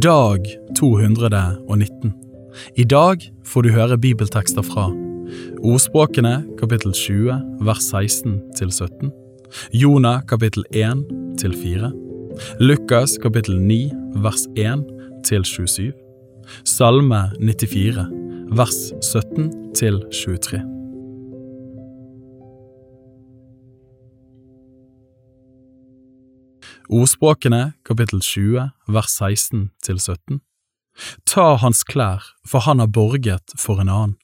Dag 219. I dag får du høre bibeltekster fra Ordspråkene kapittel 20 vers 16 til 17. Jonah kapittel 1 til 4. Lukas kapittel 9 vers 1 til 27. Salme 94 vers 17 til 23. Ordspråkene kapittel 20 vers 16 til 17. Ta hans klær, for han har borget for en annen.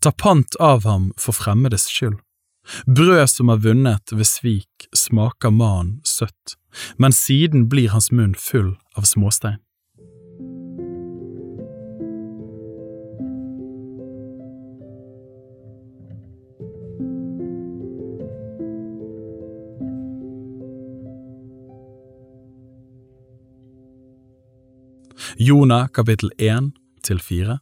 Ta pant av ham for fremmedes skyld. Brød som er vunnet ved svik, smaker mannen søtt, men siden blir hans munn full av småstein. Jonah kapittel 1 til 4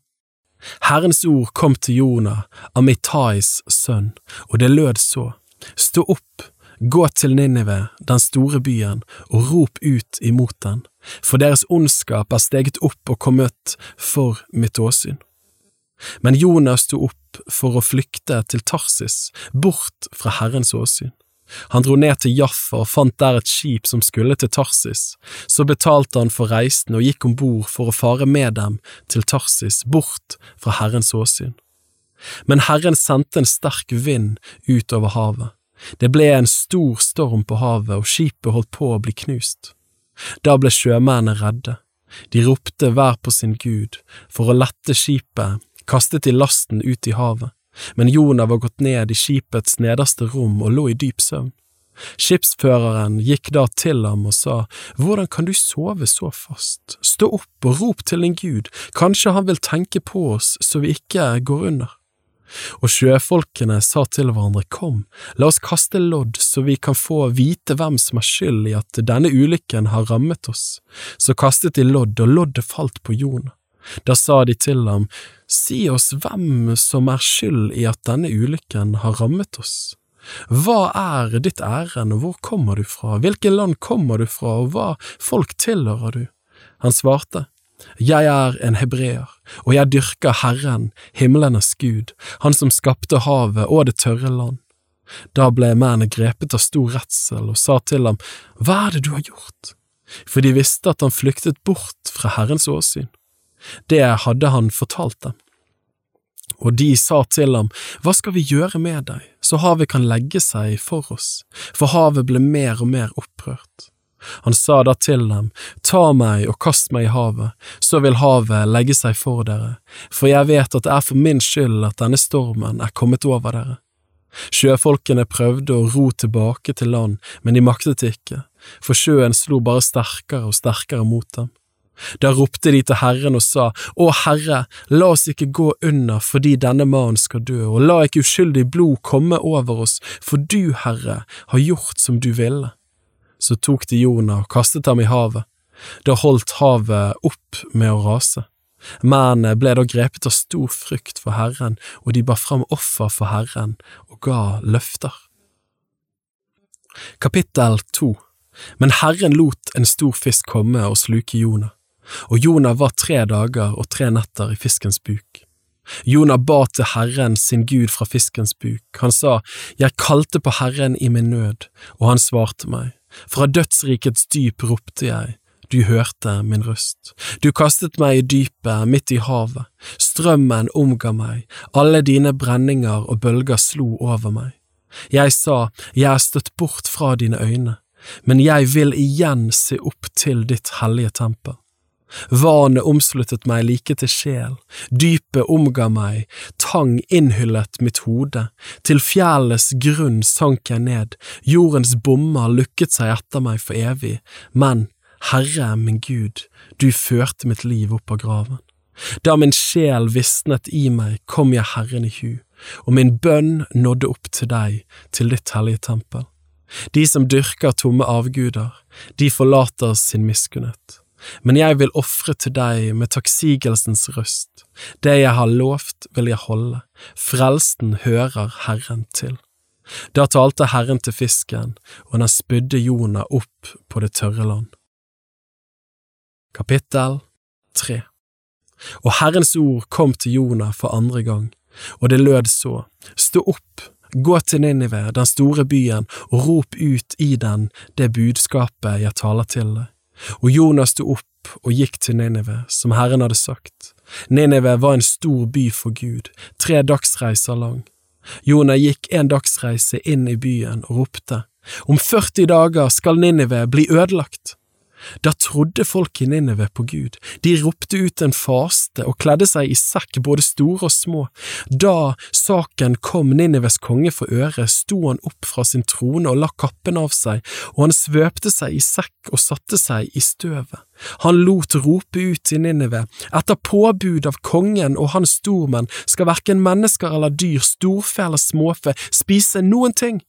Herrens ord kom til Jonah, Amittais sønn, og det lød så, Stå opp, gå til Ninive, den store byen, og rop ut imot den, for deres ondskap er steget opp og kommet for mitt åsyn. Men Jonah sto opp for å flykte til Tarsis, bort fra Herrens åsyn. Han dro ned til Jaffa og fant der et skip som skulle til Tarsis. Så betalte han for reisen og gikk om bord for å fare med dem til Tarsis, bort fra Herrens åsyn. Men Herren sendte en sterk vind utover havet. Det ble en stor storm på havet, og skipet holdt på å bli knust. Da ble sjømennene redde. De ropte hver på sin gud, for å lette skipet kastet de lasten ut i havet men Jonah var gått ned i skipets nederste rom og lå i dyp søvn. Skipsføreren gikk da til ham og sa, Hvordan kan du sove så fast, stå opp og rop til din Gud, kanskje han vil tenke på oss så vi ikke går under. Og sjøfolkene sa til hverandre, Kom, la oss kaste lodd så vi kan få vite hvem som er skyld i at denne ulykken har rammet oss. Så kastet de lodd, og loddet falt på Jonah. Da sa de til ham, Si oss hvem som er skyld i at denne ulykken har rammet oss. Hva er ditt ærend, og hvor kommer du fra, hvilket land kommer du fra, og hva folk tilhører du? Han svarte, Jeg er en hebreer, og jeg dyrker Herren, himlenes Gud, Han som skapte havet og det tørre land. Da ble mennene grepet av stor redsel og sa til ham, Hva er det du har gjort? For de visste at han flyktet bort fra Herrens åsyn. Det hadde han fortalt dem. Og de sa til ham, Hva skal vi gjøre med deg, så havet kan legge seg for oss, for havet ble mer og mer opprørt. Han sa da til dem, Ta meg og kast meg i havet, så vil havet legge seg for dere, for jeg vet at det er for min skyld at denne stormen er kommet over dere. Sjøfolkene prøvde å ro tilbake til land, men de maktet ikke, for sjøen slo bare sterkere og sterkere mot dem. Da ropte de til Herren og sa, Å Herre, la oss ikke gå under fordi denne mannen skal dø, og la ikke uskyldig blod komme over oss, for du, Herre, har gjort som du ville. Så tok de Jonah og kastet ham i havet. Da holdt havet opp med å rase. Mennene ble da grepet av stor frykt for Herren, og de bar fram offer for Herren og ga løfter. Kapittel 2 Men Herren lot en stor fisk komme og sluke Jonah og Jonah var tre dager og tre netter i fiskens buk. Jonah ba til Herren sin Gud fra fiskens buk. Han sa, Jeg kalte på Herren i min nød, og han svarte meg. Fra dødsrikets dyp ropte jeg, du hørte min røst. Du kastet meg i dypet, midt i havet. Strømmen omga meg, alle dine brenninger og bølger slo over meg. Jeg sa, jeg er støtt bort fra dine øyne, men jeg vil igjen se opp til ditt hellige tempel. Vanet omsluttet meg like til sjel, dypet omga meg, tang innhyllet mitt hode, til fjellets grunn sank jeg ned, jordens bommer lukket seg etter meg for evig, men, Herre min Gud, du førte mitt liv opp av graven. Da min sjel visnet i meg, kom jeg Herren i hu, og min bønn nådde opp til deg, til ditt hellige tempel. De som dyrker tomme avguder, de forlater sin miskunnhet men jeg vil ofre til deg med takksigelsens røst, det jeg har lovt vil jeg holde, frelsten hører Herren til. Da talte Herren til fisken, og den spydde Jonah opp på det tørre land. Kapittel 3 Og Herrens ord kom til Jonah for andre gang, og det lød så, Stå opp, gå til Ninive, den store byen, og rop ut i den det budskapet jeg taler til deg. Og Jonas sto opp og gikk til Ninive, som Herren hadde sagt. Ninive var en stor by for Gud, tre dagsreiser lang. Jonah gikk en dagsreise inn i byen og ropte, Om 40 dager skal Nineve bli ødelagt. Da trodde folk i Nineve på Gud, de ropte ut en faste og kledde seg i sekk både store og små. Da saken kom Nineves konge for øre, sto han opp fra sin trone og la kappen av seg, og han svøpte seg i sekk og satte seg i støvet. Han lot rope ut i Ninive, etter påbud av kongen og hans stormenn skal hverken mennesker eller dyr, storfe eller småfe, spise noen ting.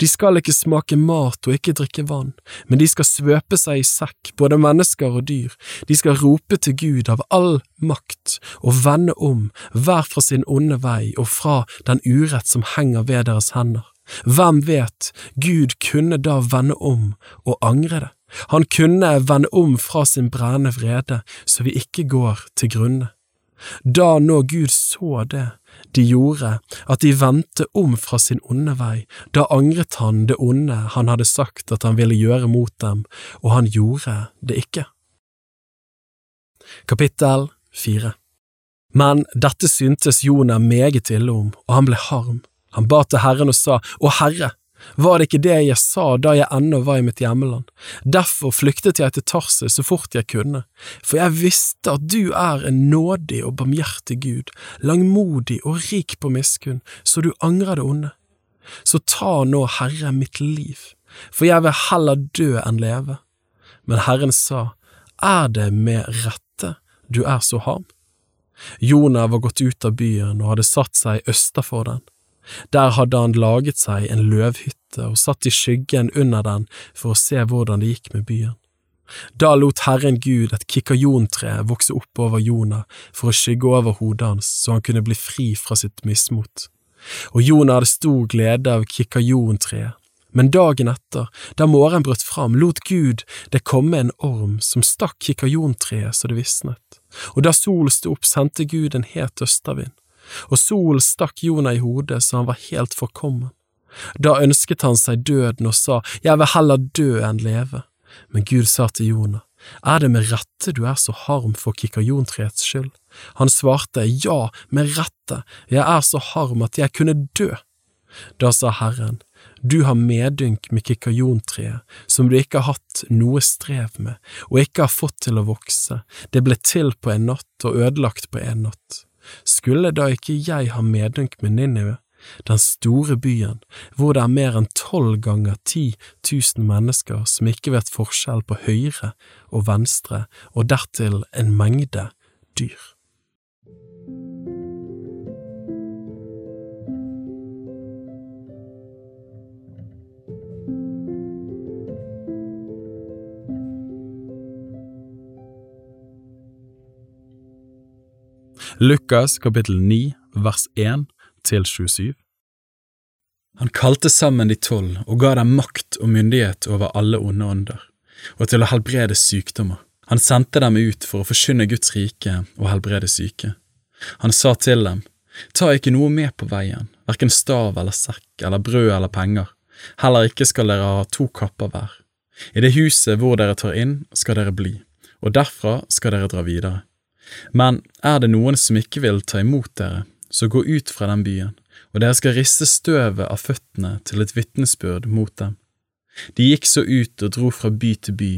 De skal ikke smake mat og ikke drikke vann, men de skal svøpe seg i sekk, både mennesker og dyr, de skal rope til Gud av all makt og vende om, hver fra sin onde vei og fra den urett som henger ved deres hender. Hvem vet, Gud kunne da vende om og angre det, han kunne vende om fra sin brennende vrede, så vi ikke går til grunne. Da nå Gud så det, de gjorde, at de vendte om fra sin onde vei, da angret han det onde han hadde sagt at han ville gjøre mot dem, og han gjorde det ikke. Kapittel 4 Men dette syntes Jonah meget ille om, og han ble harm. Han ba til Herren og sa, Å Herre, var det ikke det jeg sa da jeg ennå var i mitt hjemland? Derfor flyktet jeg til Tarsus så fort jeg kunne, for jeg visste at du er en nådig og barmhjertig Gud, langmodig og rik på miskunn, så du angrer det onde. Så ta nå, Herre, mitt liv, for jeg vil heller dø enn leve. Men Herren sa, Er det med rette du er så ham? Jonah var gått ut av byen og hadde satt seg østafor den. Der hadde han laget seg en løvhytte og satt i skyggen under den for å se hvordan det gikk med byen. Da lot Herren Gud et kikajontre vokse opp over Jonah for å skygge over hodet hans så han kunne bli fri fra sitt mismot. Og Jonah hadde stor glede av kikajontreet. Men dagen etter, da morgenen brøt fram, lot Gud det komme en orm som stakk kikajontreet så det visnet, og da solen sto opp, sendte Gud en het østavind og solen stakk Jonah i hodet så han var helt forkommen. Da ønsket han seg døden og sa, Jeg vil heller dø enn leve. Men Gud sa til Jonah, Er det med rette du er så harm for kikajontreets skyld? Han svarte, Ja, med rette, jeg er så harm at jeg kunne dø. Da sa Herren, Du har medynk med kikajontreet, som du ikke har hatt noe strev med, og ikke har fått til å vokse, det ble til på en natt og ødelagt på en natt. Skulle da ikke jeg ha medynk med Ninive, den store byen, hvor det er mer enn tolv ganger ti tusen mennesker som ikke vet forskjell på høyre og venstre, og dertil en mengde dyr. Lukas kapittel 9 vers 1 til 27 Han kalte sammen de tolv og ga dem makt og myndighet over alle onde ånder, og til å helbrede sykdommer. Han sendte dem ut for å forkynne Guds rike og helbrede syke. Han sa til dem, Ta ikke noe med på veien, hverken stav eller sekk eller brød eller penger, heller ikke skal dere ha to kapper hver. I det huset hvor dere tar inn, skal dere bli, og derfra skal dere dra videre. Men er det noen som ikke vil ta imot dere, så gå ut fra den byen, og dere skal riste støvet av føttene til et vitnesbyrd mot dem. De gikk så ut og dro fra by til by,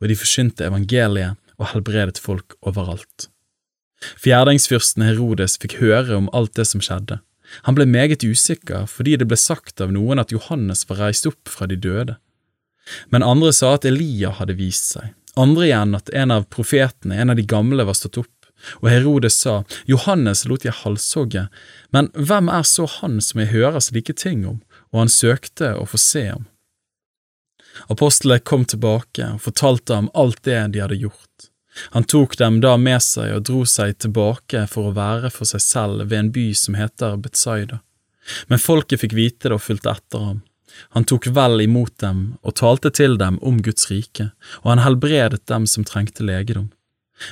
og de forsynte evangeliet og helbredet folk overalt. Fjerdingsfyrsten Herodes fikk høre om alt det som skjedde. Han ble meget usikker fordi det ble sagt av noen at Johannes var reist opp fra de døde. Men andre sa at Elia hadde vist seg, andre igjen at en av profetene, en av de gamle, var stått opp og Herodes sa, Johannes lot jeg halshogge, men hvem er så han som jeg hører slike ting om, og han søkte å få se om? Apostlene kom tilbake og fortalte ham alt det de hadde gjort. Han tok dem da med seg og dro seg tilbake for å være for seg selv ved en by som heter Betzaida. Men folket fikk vite det og fulgte etter ham. Han tok vel imot dem og talte til dem om Guds rike, og han helbredet dem som trengte legedom.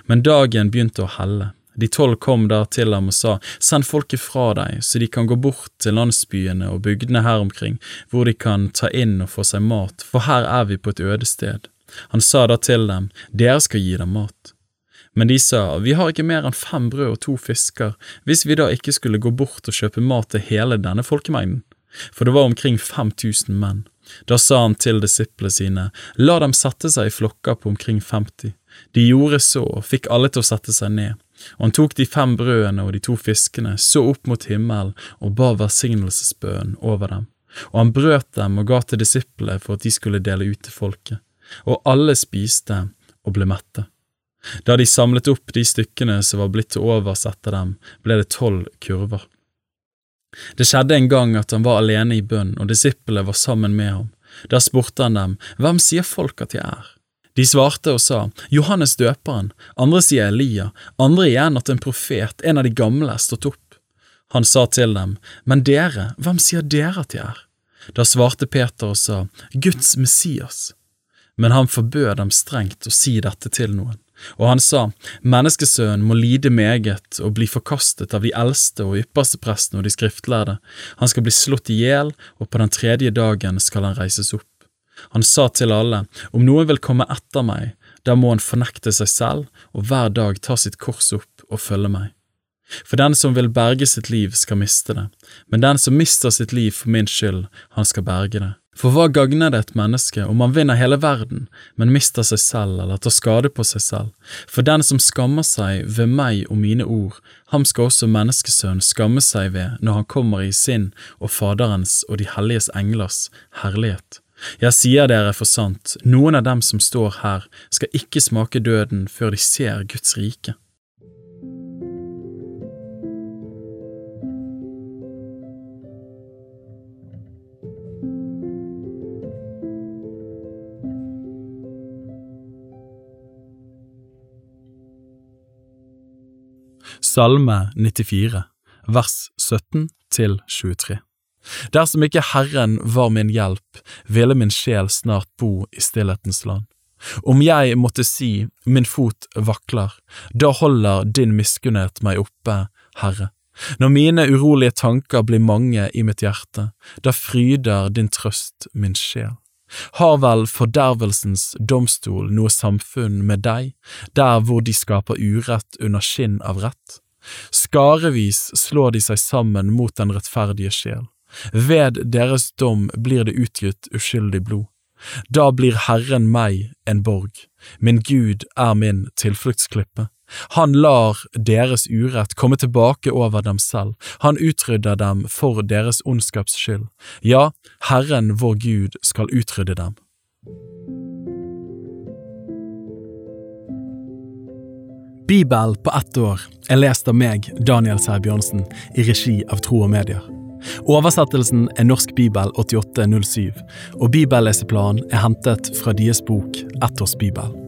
Men dagen begynte å helle. De tolv kom da til ham og sa, Send folket fra deg, så de kan gå bort til landsbyene og bygdene her omkring, hvor de kan ta inn og få seg mat, for her er vi på et øde sted. Han sa da til dem, Dere skal gi dem mat. Men de sa, Vi har ikke mer enn fem brød og to fisker, hvis vi da ikke skulle gå bort og kjøpe mat til hele denne folkemengden. For det var omkring 5000 menn. Da sa han til disiplene sine, La dem sette seg i flokker på omkring 50. De gjorde så og fikk alle til å sette seg ned. Og han tok de fem brødene og de to fiskene, så opp mot himmelen og ba velsignelsesbønn over dem. Og han brøt dem og ga til disiplene for at de skulle dele ut til folket. Og alle spiste og ble mette. Da de samlet opp de stykkene som var blitt til overs etter dem, ble det tolv kurver. Det skjedde en gang at han var alene i bønn, og disiplene var sammen med ham. Da spurte han dem, Hvem sier folk at jeg er? De svarte og sa, Johannes døperen, andre sier Elia, andre igjen at en profet, en av de gamle, er stått opp. Han sa til dem, Men dere, hvem sier dere at jeg er? Da svarte Peter og sa, Guds Messias. Men han forbød dem strengt å si dette til noen. Og han sa, Menneskesønnen må lide meget og bli forkastet av de eldste og ypperste prestene og de skriftlærde. Han skal bli slått i hjel, og på den tredje dagen skal han reises opp. Han sa til alle, Om noen vil komme etter meg, da må han fornekte seg selv og hver dag ta sitt kors opp og følge meg. For den som vil berge sitt liv, skal miste det, men den som mister sitt liv for min skyld, han skal berge det. For hva gagner det et menneske om man vinner hele verden, men mister seg selv eller tar skade på seg selv? For den som skammer seg ved meg og mine ord, ham skal også menneskesønnen skamme seg ved når han kommer i sin og Faderens og de helliges englers herlighet. Jeg sier dere for sant, noen av dem som står her, skal ikke smake døden før de ser Guds rike. Salme 94, vers 17 til 23. Dersom ikke Herren var min hjelp, ville min sjel snart bo i stillhetens land. Om jeg måtte si min fot vakler, da holder din miskunnhet meg oppe, Herre. Når mine urolige tanker blir mange i mitt hjerte, da fryder din trøst min sjel. Har vel fordervelsens domstol noe samfunn med deg, der hvor de skaper urett under skinn av rett? Skarevis slår de seg sammen mot den rettferdige sjel. Ved deres dom blir det utgitt uskyldig blod. Da blir Herren meg en borg, min Gud er min tilfluktsklippe. Han lar deres urett komme tilbake over dem selv, han utrydder dem for deres ondskaps skyld. Ja, Herren vår Gud skal utrydde dem. Bibel på ett år er lest av meg, Daniel Sæbjørnsen, i regi av Tro og Medier. Oversettelsen er Norsk bibel 8807, og bibelleseplanen er hentet fra deres bok Ett års bibel.